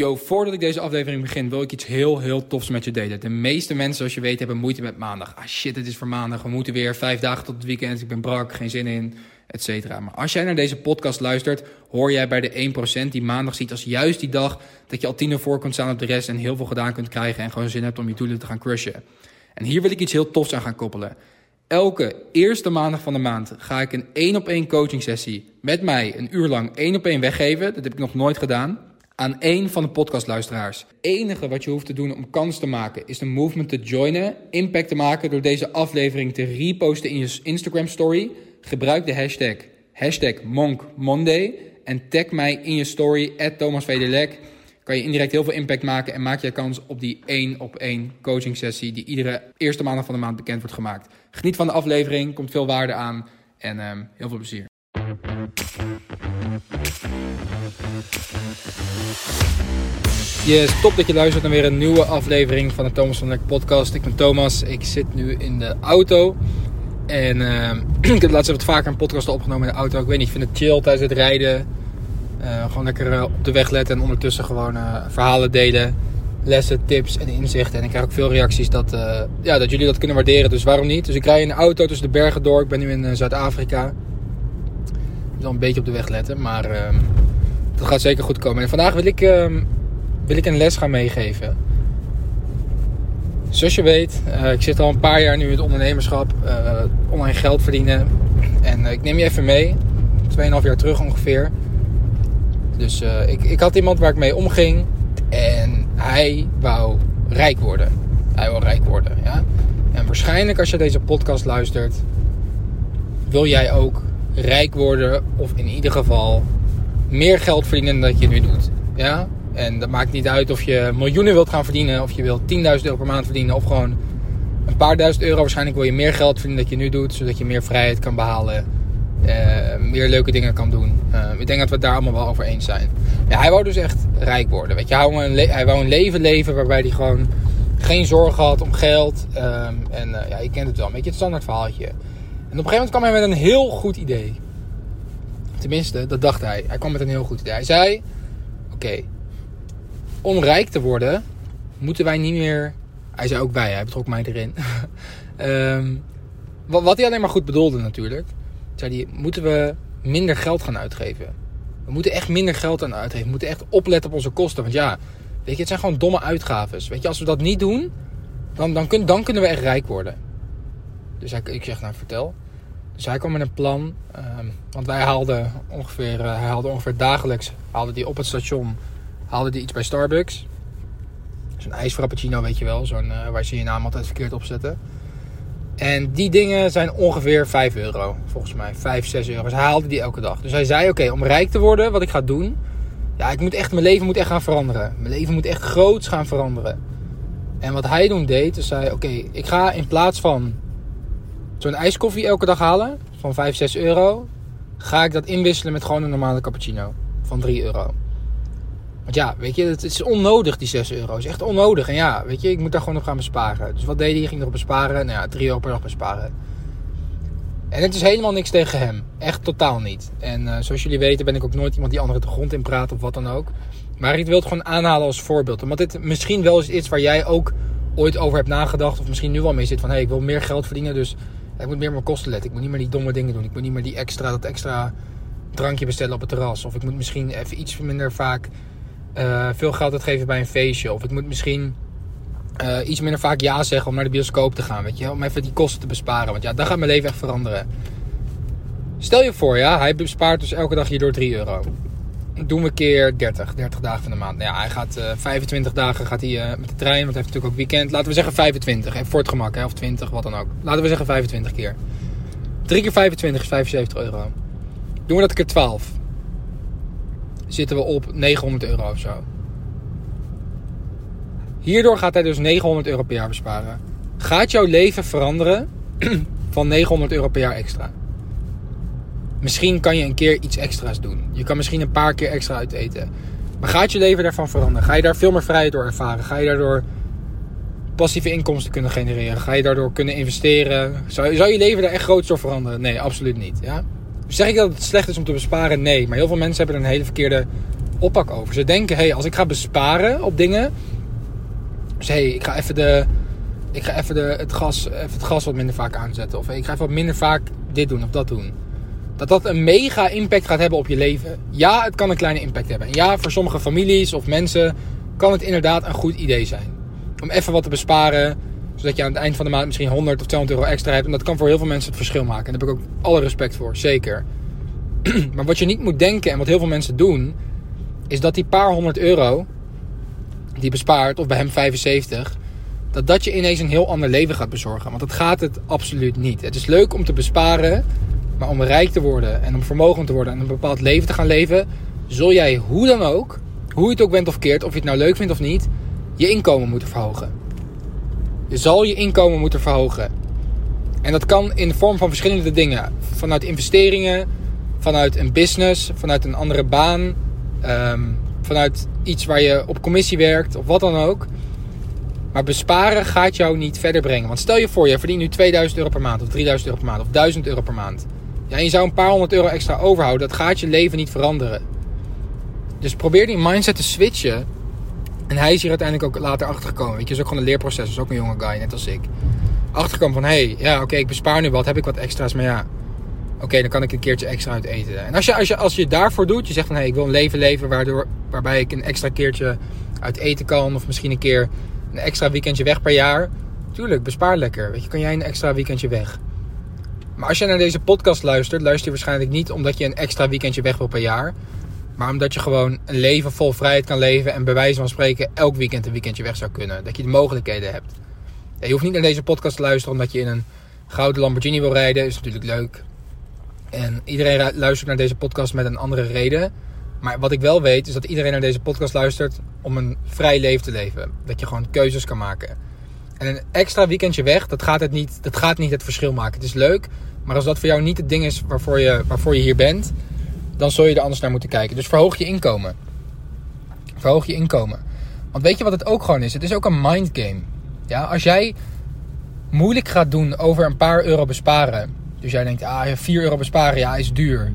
Yo, voordat ik deze aflevering begin, wil ik iets heel, heel tofs met je delen. De meeste mensen, zoals je weet, hebben moeite met maandag. Ah shit, het is voor maandag. We moeten weer vijf dagen tot het weekend. Ik ben brak, geen zin in, et cetera. Maar als jij naar deze podcast luistert, hoor jij bij de 1% die maandag ziet als juist die dag dat je al tien voor kunt staan op de rest en heel veel gedaan kunt krijgen en gewoon zin hebt om je doelen te gaan crushen. En hier wil ik iets heel tofs aan gaan koppelen. Elke eerste maandag van de maand ga ik een één op één coaching sessie met mij een uur lang één op één weggeven. Dat heb ik nog nooit gedaan aan één van de podcastluisteraars. Het enige wat je hoeft te doen om kans te maken is de movement te joinen, impact te maken door deze aflevering te reposten in je Instagram story. Gebruik de hashtag, hashtag MonkMonday en tag mij in je story, Thomas Kan je indirect heel veel impact maken en maak je kans op die één op één coaching sessie die iedere eerste maandag van de maand bekend wordt gemaakt. Geniet van de aflevering, komt veel waarde aan en um, heel veel plezier. Yes, top dat je luistert naar weer een nieuwe aflevering van de Thomas van Lek podcast. Ik ben Thomas, ik zit nu in de auto. En uh, ik heb laatst wat vaker een podcast opgenomen in de auto. Ik weet niet, ik vind het chill tijdens het rijden. Uh, gewoon lekker uh, op de weg letten en ondertussen gewoon uh, verhalen delen. Lessen, tips en inzichten. En ik krijg ook veel reacties dat, ja, dat jullie dat kunnen waarderen. Dus waarom niet? Dus ik rij in de auto tussen de bergen door. Ik ben nu in Zuid-Afrika. Wel een beetje op de weg letten, maar ehm, dat gaat zeker goed komen. En vandaag wil ik ehm, wil ik een les gaan meegeven. Zoals je weet, uh, ik zit al een paar jaar nu in het ondernemerschap, uh, online geld verdienen. En uh, ik neem je even mee, 2,5 jaar terug ongeveer. Dus ik, ik had iemand waar ik mee omging en hij wou rijk worden. Hij wou rijk worden, ja. En waarschijnlijk als je deze podcast luistert, wil jij ook rijk worden of in ieder geval meer geld verdienen dan dat je nu doet. Ja? En dat maakt niet uit of je miljoenen wilt gaan verdienen, of je wilt 10.000 euro per maand verdienen, of gewoon een paar duizend euro. Waarschijnlijk wil je meer geld verdienen dat je nu doet, zodat je meer vrijheid kan behalen, uh, meer leuke dingen kan doen. Uh, ik denk dat we het daar allemaal wel over eens zijn. Ja, hij wou dus echt rijk worden. Weet je, hij wou een, hij wou een leven leven waarbij hij gewoon geen zorgen had om geld. Um, en uh, ja, je kent het wel, een beetje het standaard verhaaltje. En op een gegeven moment kwam hij met een heel goed idee. Tenminste, dat dacht hij. Hij kwam met een heel goed idee. Hij zei: Oké, om rijk te worden, moeten wij niet meer. Hij zei ook wij, hij betrok mij erin. wat, wat, hij alleen maar goed bedoelde natuurlijk. Zei hij, moeten we minder geld gaan uitgeven. We moeten echt minder geld aan uitgeven. We moeten echt opletten op onze kosten. Want ja, weet je, het zijn gewoon domme uitgaven. Weet je, als we dat niet doen, dan, dan, kun, dan kunnen we echt rijk worden. Dus hij, ik zeg, nou vertel. Dus hij kwam met een plan. Um, want wij haalden ongeveer, uh, hij haalde ongeveer dagelijks haalde die op het station haalde die iets bij Starbucks. Zo'n ijsfrappuccino, weet je wel. Zo'n, uh, waar ze je naam altijd verkeerd op zetten. En die dingen zijn ongeveer 5 euro, volgens mij. 5, 6 euro. Dus hij haalde die elke dag. Dus hij zei, oké, om rijk te worden, wat ik ga doen... Ja, ik moet echt, mijn leven moet echt gaan veranderen. Mijn leven moet echt groots gaan veranderen. En wat hij toen deed, dus zei, oké, ik ga in plaats van zo'n ijskoffie elke dag halen... van 5, 6 euro... ga ik dat inwisselen met gewoon een normale cappuccino van 3 euro. Want ja, weet je, het is onnodig die 6 euro. Het is echt onnodig. En ja, weet je, ik moet daar gewoon op gaan besparen. Dus wat deed hij? Ging erop besparen. Nou ja, 3 euro per dag besparen. En het is helemaal niks tegen hem. Echt totaal niet. En uh, zoals jullie weten ben ik ook nooit iemand die anderen de grond in praat of wat dan ook. Maar ik wil het gewoon aanhalen als voorbeeld. Omdat dit misschien wel eens iets waar jij ook ooit over hebt nagedacht. Of misschien nu wel mee zit van... Hé, hey, ik wil meer geld verdienen. Dus ik moet meer op mijn kosten letten. Ik moet niet meer die domme dingen doen. Ik moet niet meer die extra, dat extra drankje bestellen op het terras. Of ik moet misschien even iets minder vaak uh, veel geld uitgeven bij een feestje. Of ik moet misschien uh, iets minder vaak ja zeggen om naar de bioscoop te gaan. Weet je? Om even die kosten te besparen. Want ja, dan gaat mijn leven echt veranderen. Stel je voor, ja, hij bespaart dus elke dag hierdoor 3 euro. Doen we keer 30, 30 dagen van de maand. Nou ja, hij gaat uh, 25 dagen gaat hij, met de trein, want hij heeft natuurlijk ook weekend. Laten we zeggen 25, even voor het gemak, hè, of 20, wat dan ook. Laten we zeggen 25 keer. 3 keer 25 is 75 euro. Doen we dat keer 12 zitten we op 900 euro of zo. Hierdoor gaat hij dus 900 euro per jaar besparen. Gaat jouw leven veranderen van 900 euro per jaar extra? Misschien kan je een keer iets extra's doen. Je kan misschien een paar keer extra uit eten. Maar gaat je leven daarvan veranderen? Ga je daar veel meer vrijheid door ervaren? Ga je daardoor passieve inkomsten kunnen genereren? Ga je daardoor kunnen investeren? Zou, je leven daar echt groot door veranderen? Nee, absoluut niet. Ja? Zeg ik dat het slecht is om te besparen? Nee. Maar heel veel mensen hebben er een hele verkeerde oppak over. Ze denken, hé, hey, als ik ga besparen op dingen. Dus hé, hey, ik ga even, de, ik ga even, de, het, gas, even het gas wat minder vaak aanzetten. Of ik ga even wat minder vaak dit doen of dat doen. Dat dat een mega impact gaat hebben op je leven. Ja, het kan een kleine impact hebben. En ja, voor sommige families of mensen kan het inderdaad een goed idee zijn. Om even wat te besparen. Zodat je aan het eind van de maand misschien 100 of 200 euro extra hebt. En dat kan voor heel veel mensen het verschil maken. En daar heb ik ook alle respect voor, zeker. maar wat je niet moet denken en wat heel veel mensen doen, is dat die paar honderd euro die bespaart, of bij hem 75, dat dat je ineens een heel ander leven gaat bezorgen. Want dat gaat het absoluut niet. Het is leuk om te besparen, maar om rijk te worden en om vermogen te worden en een bepaald leven te gaan leven, zul jij hoe dan ook, hoe je het ook bent of keert, of je het nou leuk vindt of niet, je inkomen moeten verhogen. Je zal je inkomen moeten verhogen. En dat kan in de vorm van verschillende dingen. Vanuit investeringen, vanuit een business, vanuit een andere baan, ehm, vanuit iets waar je op commissie werkt of wat dan ook. Maar besparen gaat jou niet verder brengen. Want stel je voor, je verdient nu 2000 euro per maand of 3000 euro per maand of 1000 euro per maand. Ja, je zou een paar honderd euro extra overhouden. Dat gaat je leven niet veranderen. Dus probeer die mindset te switchen. En hij is hier uiteindelijk ook later achtergekomen. Weet je, is ook gewoon een leerproces. Is ook een jonge guy, net als ik. Achtergekomen van, hé, hey, ja, oké, ik bespaar nu wat. Heb ik wat extra's, maar ja Oké, dan kan ik een keertje extra uit eten. En als je, als je, als je daarvoor doet, je zegt van hé, hey, ik wil een leven leven waardoor, waarbij ik een extra keertje uit eten kan. Of misschien een keer een extra weekendje weg per jaar. Tuurlijk, bespaar lekker. Weet je, kan jij een extra weekendje weg. Maar als je naar deze podcast luistert, luister je waarschijnlijk niet omdat je een extra weekendje weg wil per jaar. Maar omdat je gewoon een leven vol vrijheid kan leven en bij wijze van spreken elk weekend een weekendje weg zou kunnen. Dat je de mogelijkheden hebt. je hoeft niet naar deze podcast te luisteren omdat je in een gouden Lamborghini wil rijden. Is natuurlijk leuk. En iedereen luistert naar deze podcast met een andere reden. Maar wat ik wel weet is dat iedereen naar deze podcast luistert om een vrij leven te leven. Dat je gewoon keuzes kan maken. En een extra weekendje weg, dat gaat, het niet, dat gaat niet het verschil maken. Het is leuk, maar als dat voor jou niet het ding is waarvoor je, waarvoor je hier bent, dan zul je er anders naar moeten kijken. Dus verhoog je inkomen. Verhoog je inkomen. Want weet je wat het ook gewoon is? Het is ook een mindgame. Ja, als jij moeilijk gaat doen over een paar euro besparen dus jij denkt, ah, 4 euro besparen, ja, is duur.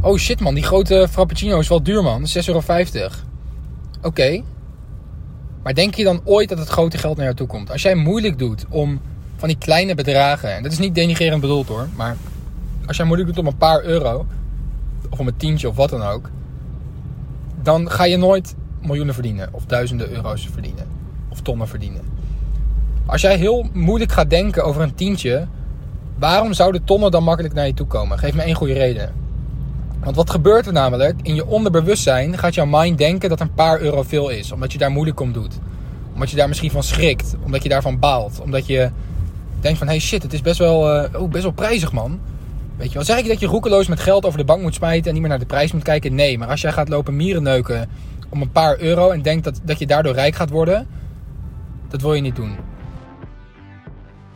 Oh shit man, die grote frappuccino is wel duur man, 6,50 euro. Oké. Maar denk je dan ooit dat het grote geld naar jou toe komt? Als jij moeilijk doet om van die kleine bedragen, en dat is niet denigrerend bedoeld hoor, maar als jij moeilijk doet om een paar euro, of om een tientje of wat dan ook, dan ga je nooit miljoenen verdienen, of duizenden euro's verdienen, of tonnen verdienen. Als jij heel moeilijk gaat denken over een tientje, Waarom zouden tonnen dan makkelijk naar je toe komen? Geef me één goede reden. Want wat gebeurt er namelijk? In je onderbewustzijn gaat jouw mind denken dat een paar euro veel is. Omdat je daar moeilijk om doet. Omdat je daar misschien van schrikt. Omdat je daarvan baalt. Omdat je denkt van, hey shit, het is best wel, uh, oh, best wel prijzig man. Weet je wel, zeg ik dat je roekeloos met geld over de bank moet smijten en niet meer naar de prijs moet kijken? Nee, maar als jij gaat lopen mierenneuken om een paar euro en denkt dat, dat je daardoor rijk gaat worden, dat wil je niet doen.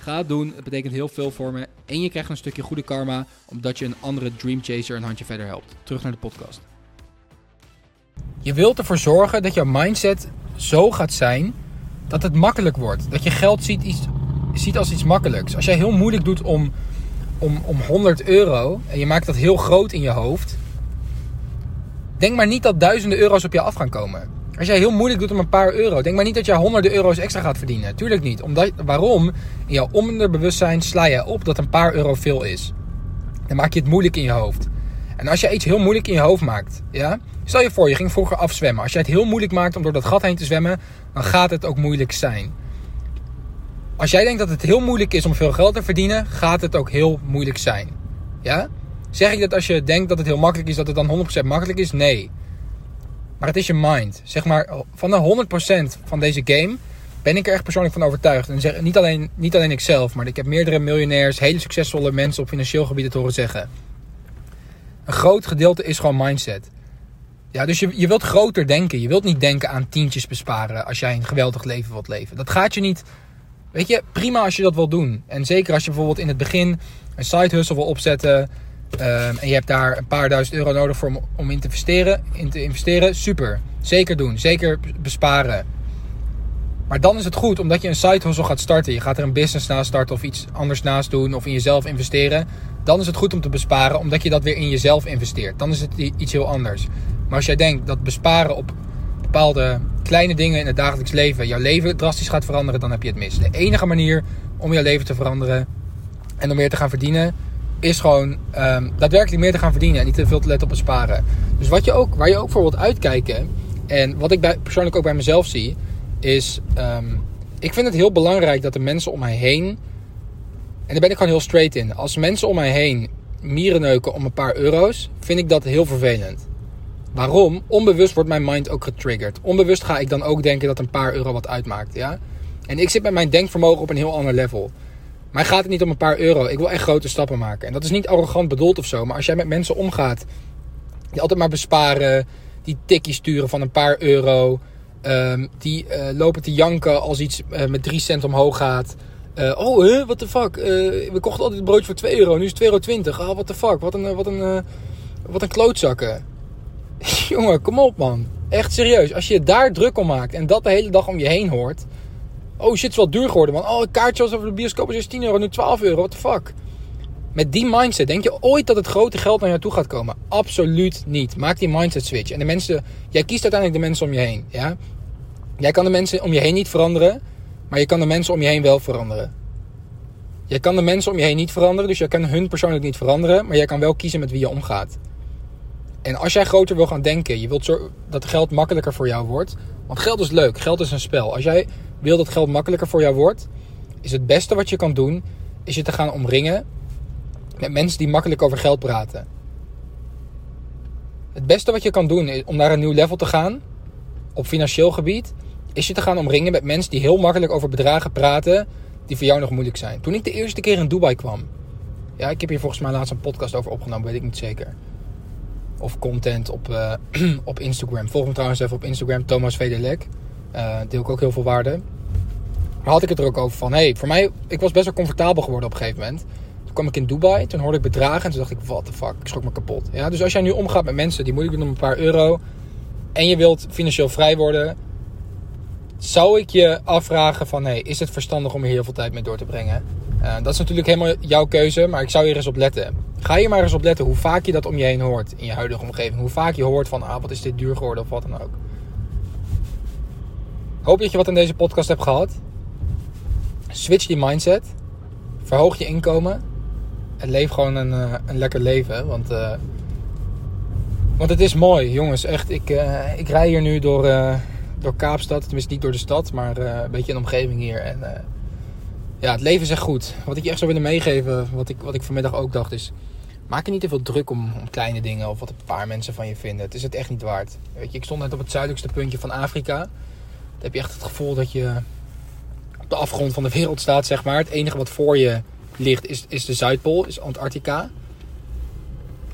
Ga het doen. Het betekent heel veel voor me. En je krijgt een stukje goede karma, omdat je een andere Dream Chaser een handje verder helpt. Terug naar de podcast. Je wilt ervoor zorgen dat jouw mindset zo gaat zijn dat het makkelijk wordt. Dat je geld ziet, iets, ziet als iets makkelijks. Als jij heel moeilijk doet om, om, om 100 euro en je maakt dat heel groot in je hoofd, denk maar niet dat duizenden euro's op je af gaan komen. Als jij heel moeilijk doet om een paar euro, denk maar niet dat jij honderden euro's extra gaat verdienen. Tuurlijk niet. Omdat, waarom? In jouw onderbewustzijn sla je op dat een paar euro veel is. Dan maak je het moeilijk in je hoofd. En als je iets heel moeilijk in je hoofd maakt, ja? Stel je voor, je ging vroeger afzwemmen. Als jij het heel moeilijk maakt om door dat gat heen te zwemmen, dan gaat het ook moeilijk zijn. Als jij denkt dat het heel moeilijk is om veel geld te verdienen, gaat het ook heel moeilijk zijn. Ja? Zeg ik dat als je denkt dat het heel makkelijk is, dat het dan 100% makkelijk is? Nee. Maar het is je mind. Zeg maar, van de 100% van deze game ben ik er echt persoonlijk van overtuigd. En zeg, niet, alleen, niet alleen ik zelf, maar ik heb meerdere miljonairs, hele succesvolle mensen op financieel gebied het horen zeggen. Een groot gedeelte is gewoon mindset. Ja, dus je, je wilt groter denken. Je wilt niet denken aan tientjes besparen als jij een geweldig leven wilt leven. Dat gaat je niet. Weet je, prima als je dat wil doen. En zeker als je bijvoorbeeld in het begin een side hustle wil opzetten. Ehm, en je hebt daar een paar duizend euro nodig voor om, om in te investeren. In te investeren, super. Zeker doen. Zeker besparen. Maar dan is het goed, omdat je een side hustle gaat starten. Je gaat er een business naast starten of iets anders naast doen of in jezelf investeren. Dan is het goed om te besparen, omdat je dat weer in jezelf investeert. Dan is het iets heel anders. Maar als jij denkt dat besparen op bepaalde kleine dingen in het dagelijks leven jouw leven drastisch gaat veranderen, dan heb je het mis. De enige manier om jouw leven te veranderen en om meer te gaan verdienen, is gewoon ehm, daadwerkelijk meer te gaan verdienen en niet te veel te letten op besparen. Dus wat je ook, waar je ook voor wilt uitkijken, en wat ik bij, persoonlijk ook bij mezelf zie, is ehm, ik vind het heel belangrijk dat de mensen om mij heen, en daar ben ik gewoon heel straight in, als mensen om mij heen mieren neuken om een paar euro's, vind ik dat heel vervelend. Waarom? Onbewust wordt mijn mind ook getriggerd. Onbewust ga ik dan ook denken dat een paar euro wat uitmaakt. Ja? En ik zit met mijn denkvermogen op een heel ander level. Maar gaat het niet om een paar euro. Ik wil echt grote stappen maken. En dat is niet arrogant bedoeld of zo. Maar als jij met mensen omgaat die altijd maar besparen, die tikjes sturen van een paar euro, ehm, die eh, lopen te janken als iets eh, met 3 cent omhoog gaat. Eh, oh, huh, what the fuck? We kochten altijd een broodje voor 2 euro, nu is het 2,20 euro. Ah, what the fuck? Wat een, wat een, wat een klootzakken. Jongen, kom op man. Echt serieus. Als je daar druk om maakt en dat de hele dag om je heen hoort. Oh shit, het is wel duur geworden man. Oh, een kaartje was over de bioscoop is eerst 10 euro, nu 12 euro. What the fuck? Met die mindset, denk je ooit dat het grote geld naar jou toe gaat komen? Absoluut niet. Maak die mindset switch. En de mensen, jij kiest uiteindelijk de mensen om je heen. Ja? Jij kan de mensen om je heen niet veranderen, maar je kan de mensen om je heen wel veranderen. Jij kan de mensen om je heen niet veranderen, dus jij kan hun persoonlijk niet veranderen, maar jij kan wel kiezen met wie je omgaat. En als jij groter wil gaan denken, je wilt dat geld makkelijker voor jou wordt. Want geld is leuk, geld is een spel. Als jij wil dat geld makkelijker voor jou wordt, is het beste wat je kan doen, is je te gaan omringen met mensen die makkelijk over geld praten. Het beste wat je kan doen om naar een nieuw level te gaan, op financieel gebied, is je te gaan omringen met mensen die heel makkelijk over bedragen praten die voor jou nog moeilijk zijn. Toen ik de eerste keer in Dubai kwam, ja, ik heb hier volgens mij laatst een podcast over opgenomen, weet ik niet zeker. Of content op, eh, op Instagram. Volg me trouwens even op Instagram, Thomas Vederlek. Eh deel ik ook heel veel waarde. Had ik het er ook over van, hey, voor mij, ik was best wel comfortabel geworden op een gegeven moment. Toen kwam ik in Dubai, toen hoorde ik bedragen en toen dacht ik, what the fuck, ik schrok me kapot. Ja, dus als jij nu omgaat met mensen die moeilijk doen om een paar euro en je wilt financieel vrij worden, zou ik je afvragen van, hey, is het verstandig om hier heel veel tijd mee door te brengen? Eh, dat is natuurlijk helemaal jouw keuze, maar ik zou hier eens op letten. Ga hier maar eens op letten hoe vaak je dat om je heen hoort in je huidige omgeving. Hoe vaak je hoort van, ah, wat is dit duur geworden of wat dan ook. Hoop dat je wat aan deze podcast hebt gehad. Switch je mindset. Verhoog je inkomen. En leef gewoon een, eh, een lekker leven. Want, eh, want het is mooi, jongens. Echt, ik, eh, ik rij hier nu door, door Kaapstad. Tenminste, niet door de stad, maar een beetje in de omgeving hier. En ja, het leven is echt goed. Wat ik je echt zou willen meegeven, wat ik, wat ik vanmiddag ook dacht, is... Maak je niet te veel druk om, om kleine dingen of wat een paar mensen van je vinden. Het is het echt niet waard. Weet je, ik stond net op het zuidelijkste puntje van Afrika. Dan heb je echt het gevoel dat je op de afgrond van de wereld staat, zeg maar. Het enige wat voor je ligt is, is de Zuidpool, is Antarctica.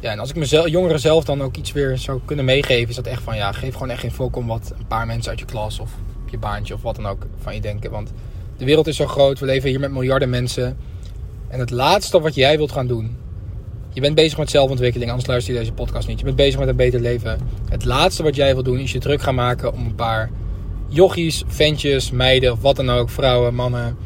Ja, en als ik mezelf, jongeren zelf dan ook iets weer zou kunnen meegeven, is dat echt van ja, geef gewoon echt geen fok om wat een paar mensen uit je klas of je baantje of wat dan ook van je denken. Want de wereld is zo groot, we leven hier met miljarden mensen. En het laatste wat jij wilt gaan doen, je bent bezig met zelfontwikkeling, anders luister je deze podcast niet. Je bent bezig met een beter leven. Het laatste wat jij wilt doen, is je druk gaan maken om een paar jochies, ventjes, meiden wat dan ook, vrouwen, mannen,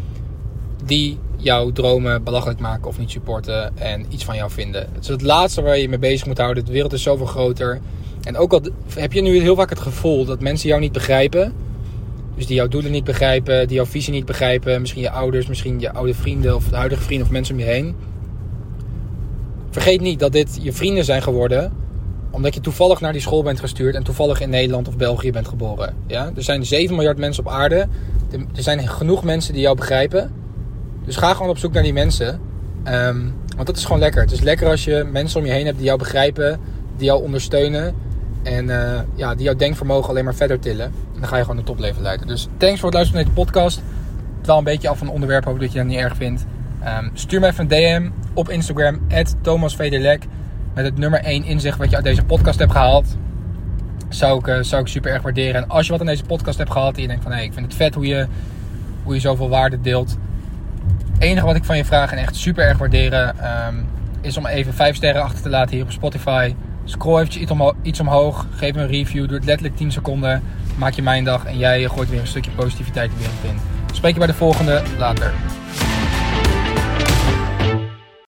die jouw dromen belachelijk maken of niet supporten en iets van jou vinden. Het is het laatste waar je je mee bezig moet houden. De wereld is zoveel groter. En ook al heb je nu heel vaak het gevoel dat mensen jou niet begrijpen. Dus die jouw doelen niet begrijpen, die jouw visie niet begrijpen. Misschien je ouders, misschien je oude vrienden of de huidige vrienden of mensen om je heen. Vergeet niet dat dit je vrienden zijn geworden omdat je toevallig naar die school bent gestuurd en toevallig in Nederland of België bent geboren. Ja? Er zijn 7 miljard mensen op aarde. Er zijn genoeg mensen die jou begrijpen. Dus ga gewoon op zoek naar die mensen. Ehm, want dat is gewoon lekker. Het is lekker als je mensen om je heen hebt die jou begrijpen, die jou ondersteunen. En eh, ja, die jouw denkvermogen alleen maar verder tillen. En dan ga je gewoon een topleven leiden. Dus thanks voor het luisteren naar deze podcast. Het een beetje af van het onderwerp, hoop dat je dat niet erg vindt. Ehm, stuur me even een DM op Instagram, Vederlek. Met het nummer 1 inzicht wat je uit deze podcast hebt gehaald. Zou ik, zou ik super erg waarderen. En als je wat aan deze podcast hebt gehad en je denkt van hé, ik vind het vet hoe je, hoe je zoveel waarde deelt. Het enige wat ik van je vraag en echt super erg waarderen ehm, is om even 5 sterren achter te laten hier op Spotify. Scroll eventjes iets, iets omhoog, geef me een review, doe het letterlijk 10 seconden. Maak je mijn dag en jij gooit weer een stukje positiviteit de wereld in. Spreek je bij de volgende, later.